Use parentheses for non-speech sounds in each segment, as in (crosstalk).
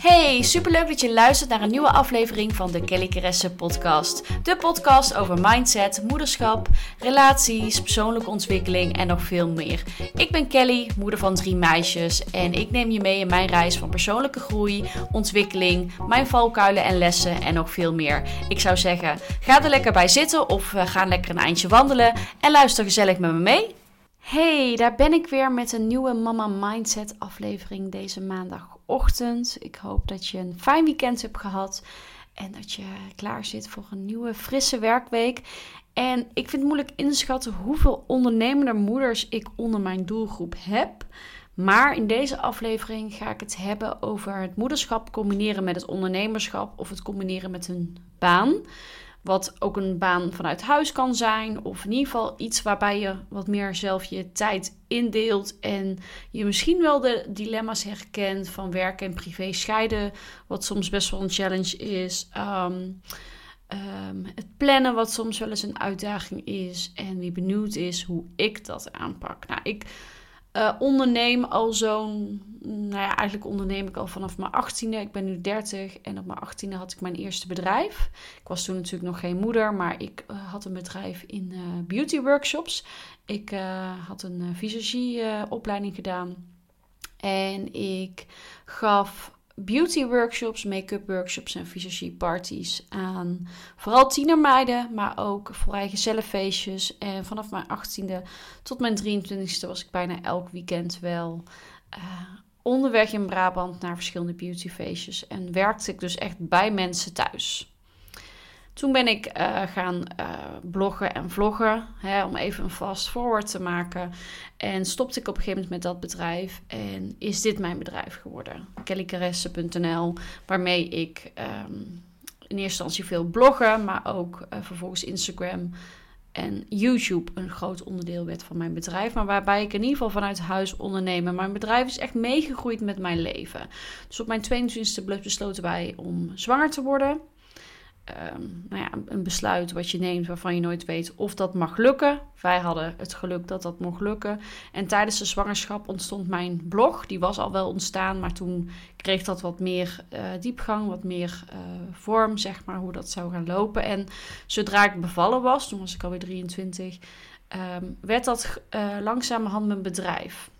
Hey, superleuk dat je luistert naar een nieuwe aflevering van de Kelly Keresse podcast. De podcast over mindset, moederschap, relaties, persoonlijke ontwikkeling en nog veel meer. Ik ben Kelly, moeder van drie meisjes en ik neem je mee in mijn reis van persoonlijke groei, ontwikkeling, mijn valkuilen en lessen en nog veel meer. Ik zou zeggen, ga er lekker bij zitten of uh, ga lekker een eindje wandelen en luister gezellig met me mee. Hey, daar ben ik weer met een nieuwe Mama Mindset aflevering deze maandagochtend. Ik hoop dat je een fijn weekend hebt gehad en dat je klaar zit voor een nieuwe frisse werkweek. En ik vind het moeilijk inschatten hoeveel ondernemende moeders ik onder mijn doelgroep heb. Maar in deze aflevering ga ik het hebben over het moederschap combineren met het ondernemerschap of het combineren met een baan. Wat ook een baan vanuit huis kan zijn. Of in ieder geval iets waarbij je wat meer zelf je tijd indeelt. En je misschien wel de dilemma's herkent van werk en privé scheiden. Wat soms best wel een challenge is. Ehm, ehm, het plannen, wat soms wel eens een uitdaging is. En wie benieuwd is hoe ik dat aanpak. Nou, ik uh, onderneem al zo'n, nou ja, eigenlijk onderneem ik al vanaf mijn 18e. Ik ben nu 30 en op mijn 18e had ik mijn eerste bedrijf. Ik was toen natuurlijk nog geen moeder, maar ik uh, had een bedrijf in uh, beauty workshops. Ik had een visagieopleiding gedaan en ik gaf beauty workshops, make-up workshops en visagie parties aan vooral tienermeiden, maar ook voor eigen feestjes. En vanaf mijn 18e tot mijn 23e was ik bijna elk weekend wel uh, onderweg in Brabant naar verschillende beautyfeestjes. En werkte ik dus echt bij mensen thuis. Toen ben ik uh, gaan uh, bloggen en vloggen, hè, om even een fast forward te maken. En stopte ik op een gegeven moment met dat bedrijf. En is dit mijn bedrijf geworden, kellycaresse.nl, waarmee ik um, in eerste instantie veel bloggen, maar ook uh, vervolgens Instagram en YouTube een groot onderdeel werd van mijn bedrijf. Maar waarbij ik in ieder geval vanuit huis ondernemen. Mijn bedrijf is echt meegegroeid met mijn leven. Dus op mijn 22e besloten wij om zwanger te worden. Um, nou ja, een besluit wat je neemt waarvan je nooit weet of dat mag lukken. Wij hadden het geluk dat dat mocht lukken. En tijdens de zwangerschap ontstond mijn blog. Die was al wel ontstaan, maar toen kreeg dat wat meer uh, diepgang, wat meer uh, vorm, zeg maar, hoe dat zou gaan lopen. En zodra ik bevallen was, toen was ik alweer 23, um, werd dat uh, langzamerhand mijn bedrijf.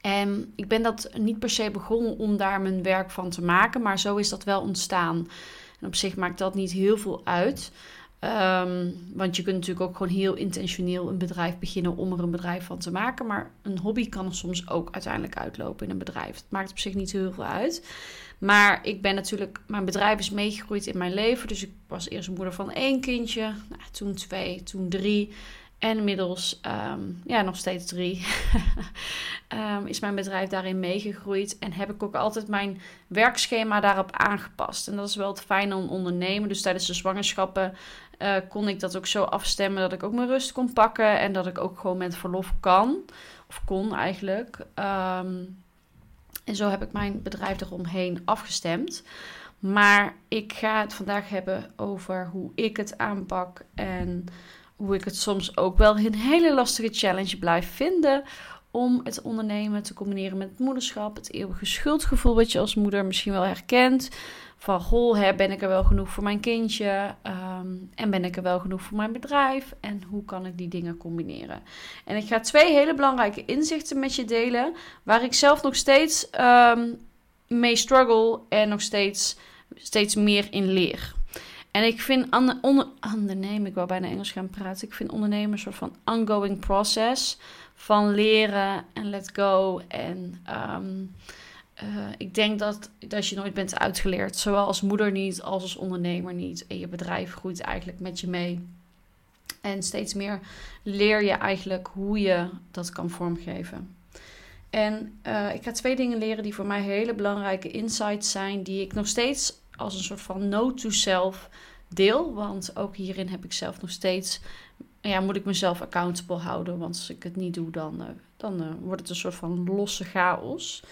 En ik ben dat niet per se begonnen om daar mijn werk van te maken, maar zo is dat wel ontstaan. En op zich maakt dat niet heel veel uit. Um, want je kunt natuurlijk ook gewoon heel intentioneel een bedrijf beginnen om er een bedrijf van te maken. Maar een hobby kan er soms ook uiteindelijk uitlopen in een bedrijf. Het maakt op zich niet heel veel uit. Maar ik ben natuurlijk, mijn bedrijf is meegegroeid in mijn leven. Dus ik was eerst moeder van één kindje, nou, toen twee, toen drie. En inmiddels, um, ja, nog steeds drie, um, (laughs) is mijn bedrijf daarin meegegroeid. En heb ik ook altijd mijn werkschema daarop aangepast. En dat is wel het fijne om ondernemen. Dus tijdens de zwangerschappen uh, kon ik dat ook zo afstemmen dat ik ook mijn rust kon pakken. En dat ik ook gewoon met verlof kan. Of kon eigenlijk. Um, en zo heb ik mijn bedrijf eromheen afgestemd. Maar ik ga het vandaag hebben over hoe ik het aanpak. En hoe ik het soms ook wel een hele lastige challenge blijf vinden om het ondernemen te combineren met het moederschap. Het eeuwige schuldgevoel wat je als moeder misschien wel herkent. Van, goh, hè, ben ik er wel genoeg voor mijn kindje? Um, en ben ik er wel genoeg voor mijn bedrijf? En hoe kan ik die dingen combineren? En ik ga twee hele belangrijke inzichten met je delen... waar ik zelf nog steeds um, mee struggle en nog steeds, steeds meer in leer. En ik vind ondernemen, ik wou bijna Engels gaan praten. Ik vind ondernemen een soort van ongoing process van leren en let go. En um, uh, ik denk dat, dat je nooit bent uitgeleerd, zowel als moeder niet als als ondernemer niet. En je bedrijf groeit eigenlijk met je mee. En steeds meer leer je eigenlijk hoe je dat kan vormgeven. En uh, ik ga twee dingen leren die voor mij hele belangrijke insights zijn, die ik nog steeds als een soort van note to self deel. Want ook hierin heb ik zelf nog steeds, ja, moet ik mezelf accountable houden. Want als ik het niet doe, dan, uh, dan uh, wordt het een soort van losse chaos.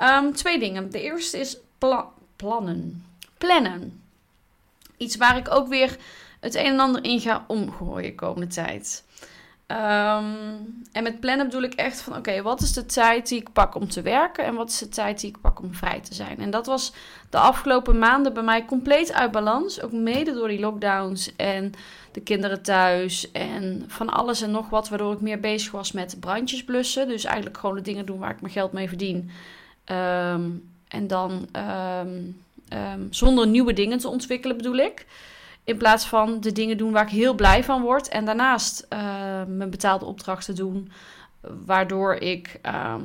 Um, twee dingen. De eerste is pla plannen. Plannen. Iets waar ik ook weer het een en ander in ga omgooien komende tijd. Ehm, en met plannen bedoel ik echt van: oké, wat is de tijd die ik pak om te werken en wat is de tijd die ik pak om vrij te zijn? En dat was de afgelopen maanden bij mij compleet uit balans. Ook mede door die lockdowns en de kinderen thuis en van alles en nog wat, waardoor ik meer bezig was met brandjes blussen. Dus eigenlijk gewoon de dingen doen waar ik mijn geld mee verdien. Ehm, en dan ehm, zonder nieuwe dingen te ontwikkelen, bedoel ik. In plaats van de dingen doen waar ik heel blij van word. En daarnaast uh, mijn betaalde opdrachten doen. Waardoor ik ehm,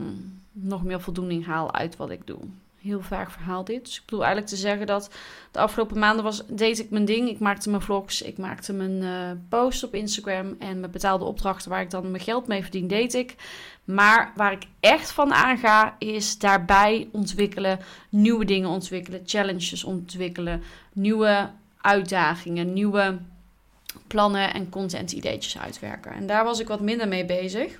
nog meer voldoening haal uit wat ik doe. Heel vaak verhaal dit. Dus ik bedoel eigenlijk te zeggen dat de afgelopen maanden was, deed ik mijn ding. Ik maakte mijn vlogs, ik maakte mijn uh, posts op Instagram. En mijn betaalde opdrachten waar ik dan mijn geld mee verdien, deed ik. Maar waar ik echt van aanga, is daarbij ontwikkelen. Nieuwe dingen ontwikkelen, challenges ontwikkelen. Nieuwe uitdagingen, nieuwe plannen en content ideetjes uitwerken. En daar was ik wat minder mee bezig.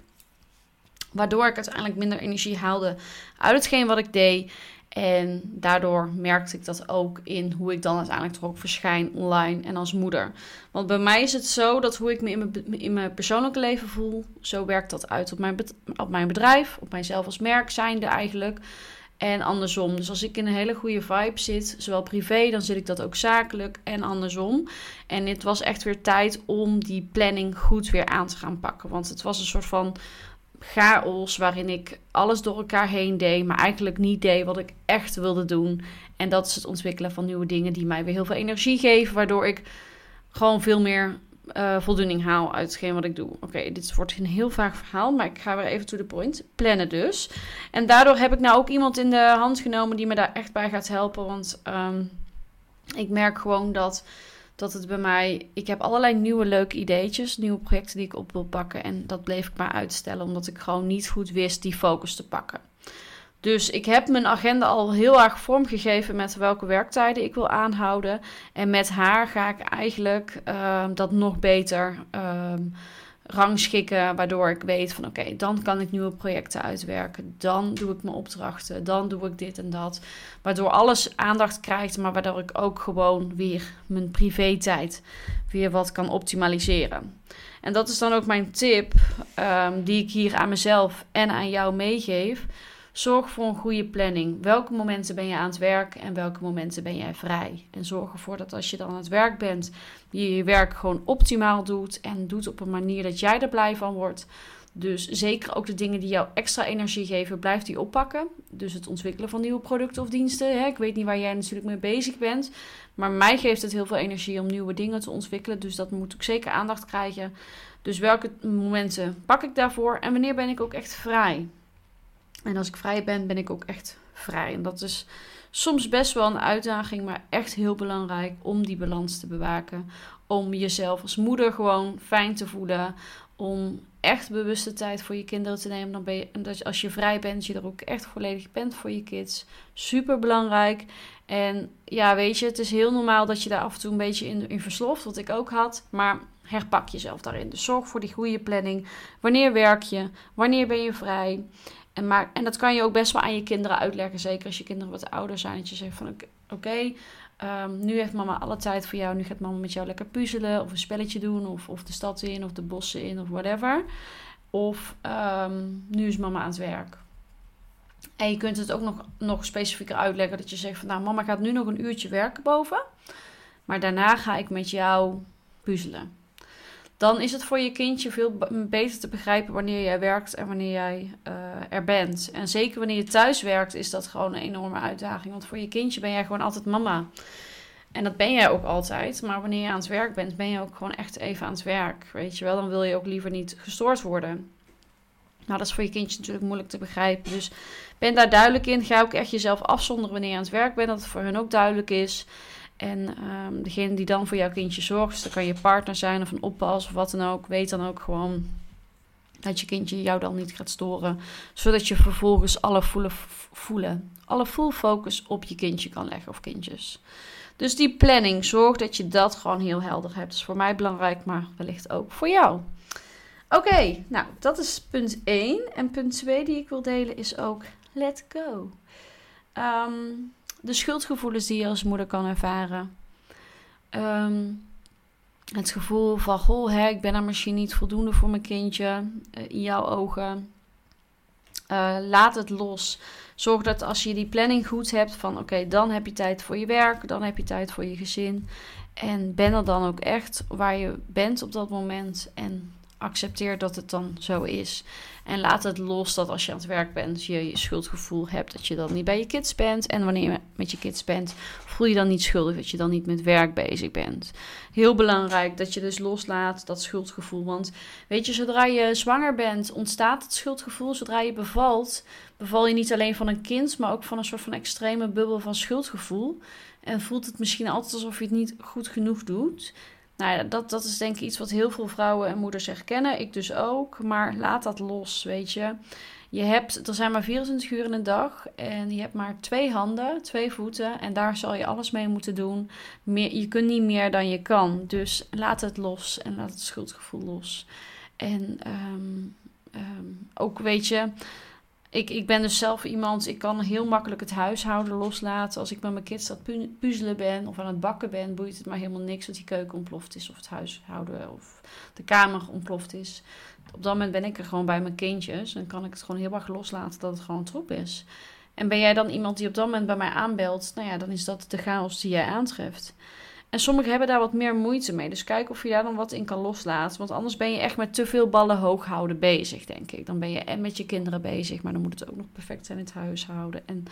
Waardoor ik uiteindelijk minder energie haalde uit hetgeen wat ik deed. En daardoor merkte ik dat ook in hoe ik dan uiteindelijk toch verschijn online en als moeder. Want bij mij is het zo dat hoe ik me in mijn, in mijn persoonlijke leven voel, zo werkt dat uit op mijn, op mijn bedrijf, op mijzelf als merk zijnde eigenlijk. En andersom. Dus als ik in een hele goede vibe zit, zowel privé, dan zit ik dat ook zakelijk en andersom. En het was echt weer tijd om die planning goed weer aan te gaan pakken. Want het was een soort van chaos waarin ik alles door elkaar heen deed, maar eigenlijk niet deed wat ik echt wilde doen. En dat is het ontwikkelen van nieuwe dingen die mij weer heel veel energie geven, waardoor ik gewoon veel meer uh, voldoening haal uit hetgeen wat ik doe. Oké, dit wordt een heel vaag verhaal, maar ik ga weer even to the point. Plannen dus. En daardoor heb ik nou ook iemand in de hand genomen die me daar echt bij gaat helpen. Want ehm, ik merk gewoon dat, dat het bij mij... Ik heb allerlei nieuwe leuke ideetjes, nieuwe projecten die ik op wil pakken. En dat bleef ik maar uitstellen, omdat ik gewoon niet goed wist die focus te pakken. Dus ik heb mijn agenda al heel erg vormgegeven met welke werktijden ik wil aanhouden. En met haar ga ik eigenlijk ehm, dat nog beter um, rangschikken. Waardoor ik weet van oké, dan kan ik nieuwe projecten uitwerken. Dan doe ik mijn opdrachten. Dan doe ik dit en dat. Waardoor alles aandacht krijgt. Maar waardoor ik ook gewoon weer mijn privé-tijd weer wat kan optimaliseren. En dat is dan ook mijn tip um, die ik hier aan mezelf en aan jou meegeef. Zorg voor een goede planning. Welke momenten ben je aan het werk en welke momenten ben jij vrij? En zorg ervoor dat als je dan aan het werk bent, je je werk gewoon optimaal doet en doet op een manier dat jij er blij van wordt. Dus zeker ook de dingen die jou extra energie geven, blijf die oppakken. Dus het ontwikkelen van nieuwe producten of diensten. Ik weet niet waar jij natuurlijk mee bezig bent. Maar mij geeft het heel veel energie om nieuwe dingen te ontwikkelen. Dus dat moet ik zeker aandacht krijgen. Dus welke momenten pak ik daarvoor en wanneer ben ik ook echt vrij? En als ik vrij ben, ben ik ook echt vrij. En dat is soms best wel een uitdaging, maar echt heel belangrijk om die balans te bewaken. Om jezelf als moeder gewoon fijn te voelen. Om echt bewuste tijd voor je kinderen te nemen. Dan ben je, dat als je vrij bent, je er ook echt volledig bent voor je kids. Super belangrijk. En ja, weet je, het is heel normaal dat je daar af en toe een beetje in, in versloft, wat ik ook had. Maar herpak jezelf daarin. Dus zorg voor die goede planning. Wanneer werk je? Wanneer ben je vrij? En, maar, en dat kan je ook best wel aan je kinderen uitleggen. Zeker als je kinderen wat ouder zijn. Dat je zegt van oké, ehm, nu heeft mama alle tijd voor jou. Nu gaat mama met jou lekker puzzelen. Of een spelletje doen. Of, of de stad in. Of de bossen in. Of whatever. Of ehm, nu is mama aan het werk. En je kunt het ook nog, nog specifieker uitleggen. Dat je zegt van nou mama gaat nu nog een uurtje werken boven. Maar daarna ga ik met jou puzzelen dan is het voor je kindje veel beter te begrijpen wanneer jij werkt en wanneer jij uh, er bent. En zeker wanneer je thuis werkt, is dat gewoon een enorme uitdaging. Want voor je kindje ben jij gewoon altijd mama. En dat ben jij ook altijd. Maar wanneer je aan het werk bent, ben je ook gewoon echt even aan het werk. Weet je wel, dan wil je ook liever niet gestoord worden. Nou, dat is voor je kindje natuurlijk moeilijk te begrijpen. Dus ben daar duidelijk in. Ga ook echt jezelf afzonderen wanneer je aan het werk bent. Dat het voor hun ook duidelijk is. En um, degene die dan voor jouw kindje zorgt, dus dat kan je partner zijn of een oppas of wat dan ook, weet dan ook gewoon dat je kindje jou dan niet gaat storen. Zodat je vervolgens alle voelen, voelen, alle full focus op je kindje kan leggen of kindjes. Dus die planning, zorg dat je dat gewoon heel helder hebt. Dat is voor mij belangrijk, maar wellicht ook voor jou. Oké, nou dat is punt 1. En punt 2 die ik wil delen is ook let go. Um, de schuldgevoelens die je als moeder kan ervaren. Ehm, het gevoel van, goh, hè, ik ben er misschien niet voldoende voor mijn kindje uh, in jouw ogen. Uh, laat het los. Zorg dat als je die planning goed hebt, van oké, dan heb je tijd voor je werk, dan heb je tijd voor je gezin. En ben er dan ook echt waar je bent op dat moment. En accepteer dat het dan zo is. En laat het los dat als je aan het werk bent, je je schuldgevoel hebt dat je dan niet bij je kids bent. En wanneer je met je kids bent, voel je dan niet schuldig dat je dan niet met werk bezig bent. Heel belangrijk dat je dus loslaat dat schuldgevoel. Want weet je, zodra je zwanger bent, ontstaat het schuldgevoel. Zodra je bevalt, beval je niet alleen van een kind, maar ook van een soort van extreme bubbel van schuldgevoel. En voelt het misschien altijd alsof je het niet goed genoeg doet. Nou dat, dat is denk ik iets wat heel veel vrouwen en moeders herkennen. Ik dus ook. Maar laat dat los, weet je. Je hebt, er zijn maar 24 uur in een dag. En je hebt maar twee handen, twee voeten. En daar zal je alles mee moeten doen. Meer, je kunt niet meer dan je kan. Dus laat het los en laat het schuldgevoel los. En um, um, ook weet je ik, ik ben dus zelf iemand, ik kan heel makkelijk het huishouden loslaten. Als ik met mijn kids aan het puzzelen ben of aan het bakken ben, boeit het maar helemaal niks dat die keuken ontploft is of het huishouden of de kamer ontploft is. Op dat moment ben ik er gewoon bij mijn kindjes en kan ik het gewoon heel erg loslaten dat het gewoon troep is. En ben jij dan iemand die op dat moment bij mij aanbelt, nou ja, dan is dat de chaos die jij aantreft. En sommigen hebben daar wat meer moeite mee. Dus kijk of je daar dan wat in kan loslaten. Want anders ben je echt met te veel ballen hoog houden bezig, denk ik. Dan ben je en met je kinderen bezig, maar dan moet het ook nog perfect zijn in het huishouden. En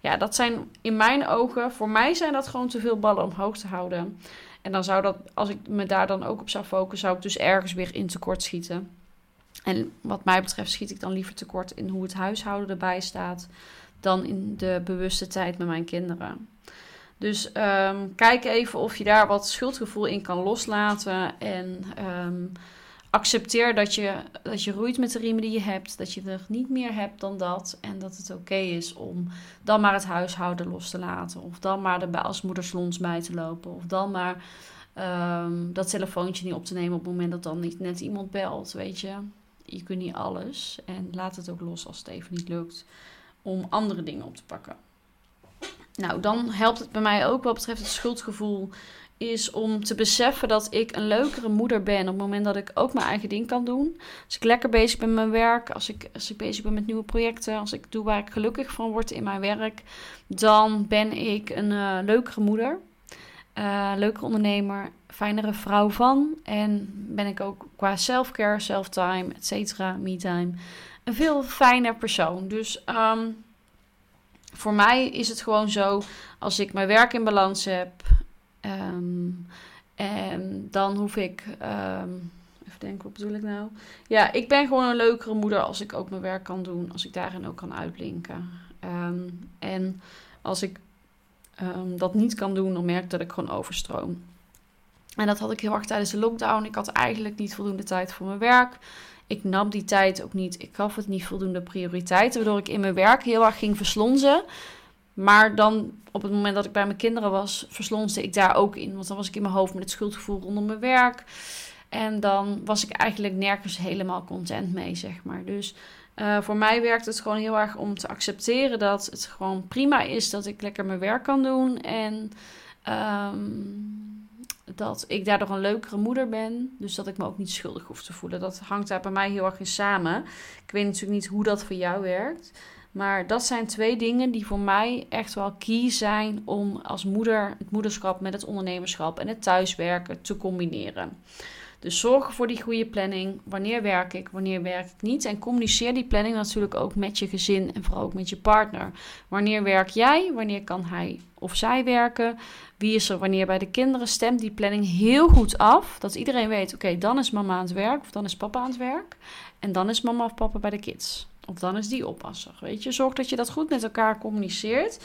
ja, dat zijn in mijn ogen, voor mij zijn dat gewoon te veel ballen omhoog te houden. En dan zou dat, als ik me daar dan ook op zou focussen, zou ik dus ergens weer in tekort schieten. En wat mij betreft schiet ik dan liever tekort in hoe het huishouden erbij staat, dan in de bewuste tijd met mijn kinderen. Dus um, kijk even of je daar wat schuldgevoel in kan loslaten. En um, accepteer dat je, dat je roeit met de riemen die je hebt. Dat je er niet meer hebt dan dat. En dat het oké is om dan maar het huishouden los te laten. Of dan maar de als moederslons bij te lopen. Of dan maar um, dat telefoontje niet op te nemen op het moment dat dan niet net iemand belt. Weet je, je kunt niet alles. En laat het ook los als het even niet lukt om andere dingen op te pakken. Nou, dan helpt het bij mij ook wat betreft het schuldgevoel. Is om te beseffen dat ik een leukere moeder ben op het moment dat ik ook mijn eigen ding kan doen. Als ik lekker bezig ben met mijn werk, als ik, als ik bezig ben met nieuwe projecten, als ik doe waar ik gelukkig van word in mijn werk, dan ben ik een uh, leukere moeder. Uh, leukere ondernemer, fijnere vrouw van. En ben ik ook qua self-care, self-time, et cetera, me-time, een veel fijner persoon. Dus um, voor mij is het gewoon zo, als ik mijn werk in balans heb, um, en dan hoef ik, um, even denken, wat bedoel ik nou? Ja, ik ben gewoon een leukere moeder als ik ook mijn werk kan doen, als ik daarin ook kan uitblinken. Um, en als ik dat niet kan doen, dan merk ik dat ik gewoon overstroom. En dat had ik heel erg tijdens de lockdown. Ik had eigenlijk niet voldoende tijd voor mijn werk. Ik nam die tijd ook niet. Ik gaf het niet voldoende prioriteit. Waardoor ik in mijn werk heel erg ging verslonzen. Maar dan op het moment dat ik bij mijn kinderen was, verslonsde ik daar ook in. Want dan was ik in mijn hoofd met het schuldgevoel rondom mijn werk. En dan was ik eigenlijk nergens helemaal content mee, zeg maar. Dus uh, voor mij werkt het gewoon heel erg om te accepteren dat het gewoon prima is dat ik lekker mijn werk kan doen. En um, dat ik daardoor een leukere moeder ben. Dus dat ik me ook niet schuldig hoef te voelen. Dat hangt daar bij mij heel erg in samen. Ik weet natuurlijk niet hoe dat voor jou werkt. Maar dat zijn twee dingen die voor mij echt wel key zijn om als moeder het moederschap met het ondernemerschap en het thuiswerken te combineren. Dus zorg voor die goede planning. Wanneer werk ik, wanneer werk ik niet? En communiceer die planning natuurlijk ook met je gezin en vooral ook met je partner. Wanneer werk jij? Wanneer kan hij of zij werken? Wie is er wanneer bij de kinderen? Stem die planning heel goed af. Dat iedereen weet, oké, dan is mama aan het werk of dan is papa aan het werk. En dan is mama of papa bij de kids. Of dan is die oppasser. Weet je, zorg dat je dat goed met elkaar communiceert.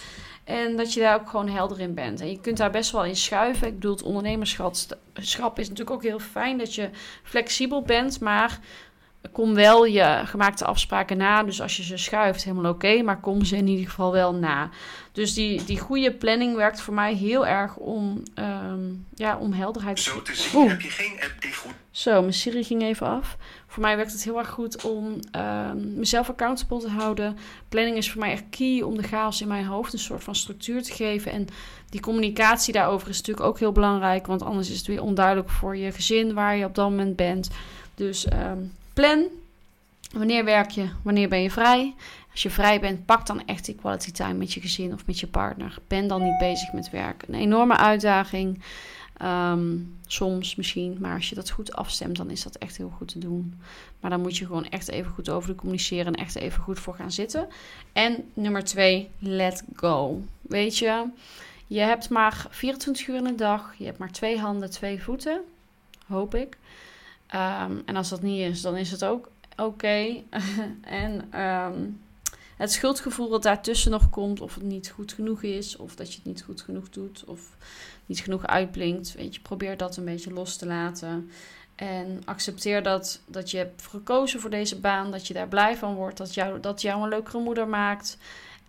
En dat je daar ook gewoon helder in bent. En je kunt daar best wel in schuiven. Ik bedoel, het ondernemerschap is natuurlijk ook heel fijn dat je flexibel bent. Maar kom wel je gemaakte afspraken na. Dus als je ze schuift, helemaal oké. maar kom ze in ieder geval wel na. Dus die, die goede planning werkt voor mij heel erg om, um, ja, om helderheid Zo te zien heb je geen app die goed... Zo, mijn Siri ging even af. Voor mij werkt het heel erg goed om um, mezelf accountable te houden. Planning is voor mij echt key om de chaos in mijn hoofd een soort van structuur te geven. En die communicatie daarover is natuurlijk ook heel belangrijk. Want anders is het weer onduidelijk voor je gezin waar je op dat moment bent. Dus um, plan. Wanneer werk je? Wanneer ben je vrij? Als je vrij bent, pak dan echt die quality time met je gezin of met je partner. Ben dan niet bezig met werk. Een enorme uitdaging. Um, soms misschien, maar als je dat goed afstemt, dan is dat echt heel goed te doen. Maar dan moet je gewoon echt even goed over communiceren en echt even goed voor gaan zitten. En nummer twee, let go. Weet je, je hebt maar 24 uur in de dag, je hebt maar twee handen, twee voeten, hoop ik. Um, en als dat niet is, dan is het ook oké. (laughs) En um, het schuldgevoel dat daartussen nog komt, of het niet goed genoeg is, of dat je het niet goed genoeg doet, of niet genoeg uitblinkt. Weet je, probeer dat een beetje los te laten. En accepteer dat, dat je hebt gekozen voor deze baan, dat je daar blij van wordt, dat jou, dat jou een leukere moeder maakt.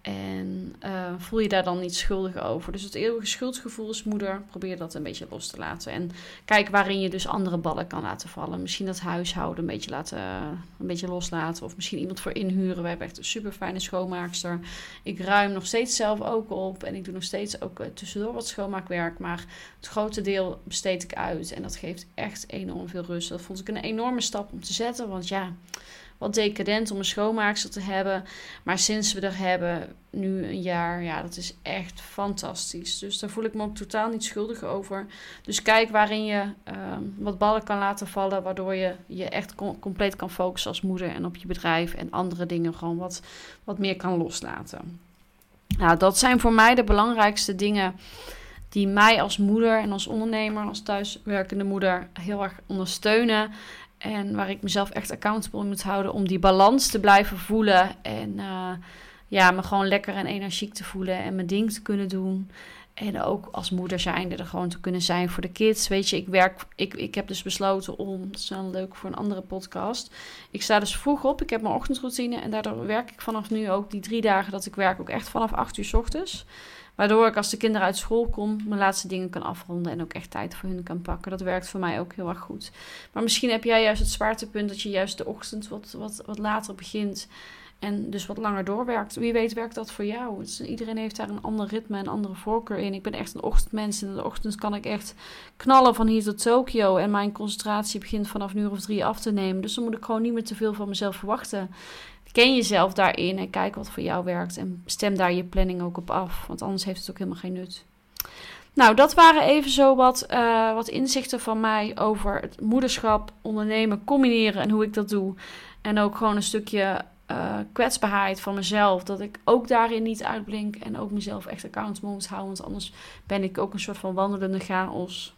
En uh, voel je daar dan niet schuldig over. Dus het eeuwige schuldgevoel als moeder, probeer dat een beetje los te laten. En kijk waarin je dus andere ballen kan laten vallen. Misschien dat huishouden een beetje, laten, een beetje loslaten. Of misschien iemand voor inhuren. We hebben echt een super fijne schoonmaakster. Ik ruim nog steeds zelf ook op. En ik doe nog steeds ook eh, tussendoor wat schoonmaakwerk. Maar het grote deel besteed ik uit. En dat geeft echt enorm veel rust. Dat vond ik een enorme stap om te zetten. Want ja wat decadent om een schoonmaakster te hebben. Maar sinds we er hebben, nu een jaar, ja, dat is echt fantastisch. Dus daar voel ik me ook totaal niet schuldig over. Dus kijk waarin je ehm, wat ballen kan laten vallen, waardoor je je echt compleet kan focussen als moeder en op je bedrijf en andere dingen gewoon wat, wat meer kan loslaten. Nou, dat zijn voor mij de belangrijkste dingen die mij als moeder en als ondernemer, als thuiswerkende moeder heel erg ondersteunen. En waar ik mezelf echt accountable moet houden om die balans te blijven voelen. En uh, ja, me gewoon lekker en energiek te voelen en mijn ding te kunnen doen. En ook als moeder zijnde er gewoon te kunnen zijn voor de kids. Weet je, ik werk. Ik, ik heb dus besloten om. Dat is wel leuk voor een andere podcast. Ik sta dus vroeg op. Ik heb mijn ochtendroutine. En daardoor werk ik vanaf nu ook die drie dagen dat ik werk. Ook echt vanaf acht uur s ochtends. Waardoor ik als de kinderen uit school kom, mijn laatste dingen kan afronden en ook echt tijd voor hun kan pakken. Dat werkt voor mij ook heel erg goed. Maar misschien heb jij juist het zwaartepunt dat je juist de ochtend wat, wat, wat later begint. En dus wat langer doorwerkt. Wie weet werkt dat voor jou. iedereen heeft daar een ander ritme en andere voorkeur in. Ik ben echt een ochtendmens. En in de ochtend kan ik echt knallen van hier tot Tokio. En mijn concentratie begint vanaf een uur of drie af te nemen. Dus dan moet ik gewoon niet meer te veel van mezelf verwachten. Ken jezelf daarin en kijk wat voor jou werkt. En stem daar je planning ook op af. Want anders heeft het ook helemaal geen nut. Nou, dat waren even zo wat, uh, wat inzichten van mij over het moederschap, ondernemen, combineren en hoe ik dat doe. En ook gewoon een stukje uh, kwetsbaarheid van mezelf. Dat ik ook daarin niet uitblink en ook mezelf echt accountable moet houden. Want anders ben ik ook een soort van wandelende chaos.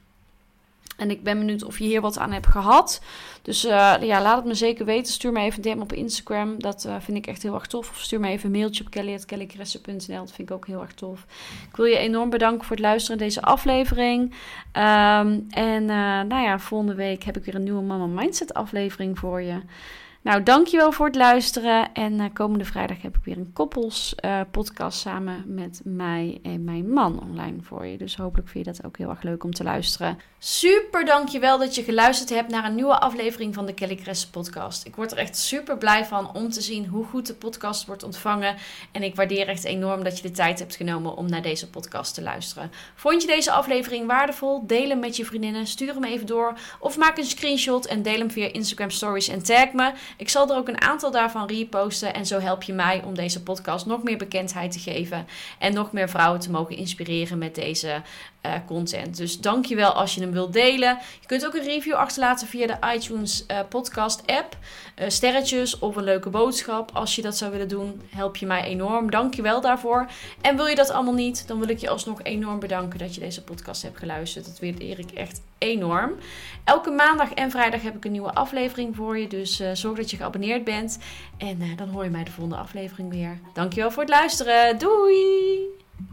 En ik ben benieuwd of je hier wat aan hebt gehad. Dus uh, ja, laat het me zeker weten. Stuur me even een DM op Instagram. Dat uh, vind ik echt heel erg tof. Of stuur me even een mailtje op kelly.kellycressen.nl. Dat vind ik ook heel erg tof. Ik wil je enorm bedanken voor het luisteren naar deze aflevering. Um, en uh, nou ja, volgende week heb ik weer een nieuwe Mama Mindset aflevering voor je. Nou, dankjewel voor het luisteren. En uh, komende vrijdag heb ik weer een koppels uh, podcast samen met mij en mijn man online voor je. Dus hopelijk vind je dat ook heel erg leuk om te luisteren. Super dankjewel dat je geluisterd hebt naar een nieuwe aflevering van de Kelly Kress podcast. Ik word er echt super blij van om te zien hoe goed de podcast wordt ontvangen. En ik waardeer echt enorm dat je de tijd hebt genomen om naar deze podcast te luisteren. Vond je deze aflevering waardevol? Deel hem met je vriendinnen. Stuur hem even door. Of maak een screenshot en deel hem via Instagram Stories en tag me. Ik zal er ook een aantal daarvan reposten. En zo help je mij om deze podcast nog meer bekendheid te geven. En nog meer vrouwen te mogen inspireren met deze uh, content. Dus dankjewel als je hem wilt delen. Je kunt ook een review achterlaten via de iTunes uh, podcast app. Uh, sterretjes of een leuke boodschap. Als je dat zou willen doen, help je mij enorm. Dankjewel daarvoor. En wil je dat allemaal niet, dan wil ik je alsnog enorm bedanken dat je deze podcast hebt geluisterd. Dat waardeer ik echt enorm. Elke maandag en vrijdag heb ik een nieuwe aflevering voor je. Dus zorg dat je geabonneerd bent. En dan hoor je mij de volgende aflevering weer. Dankjewel voor het luisteren. Doei!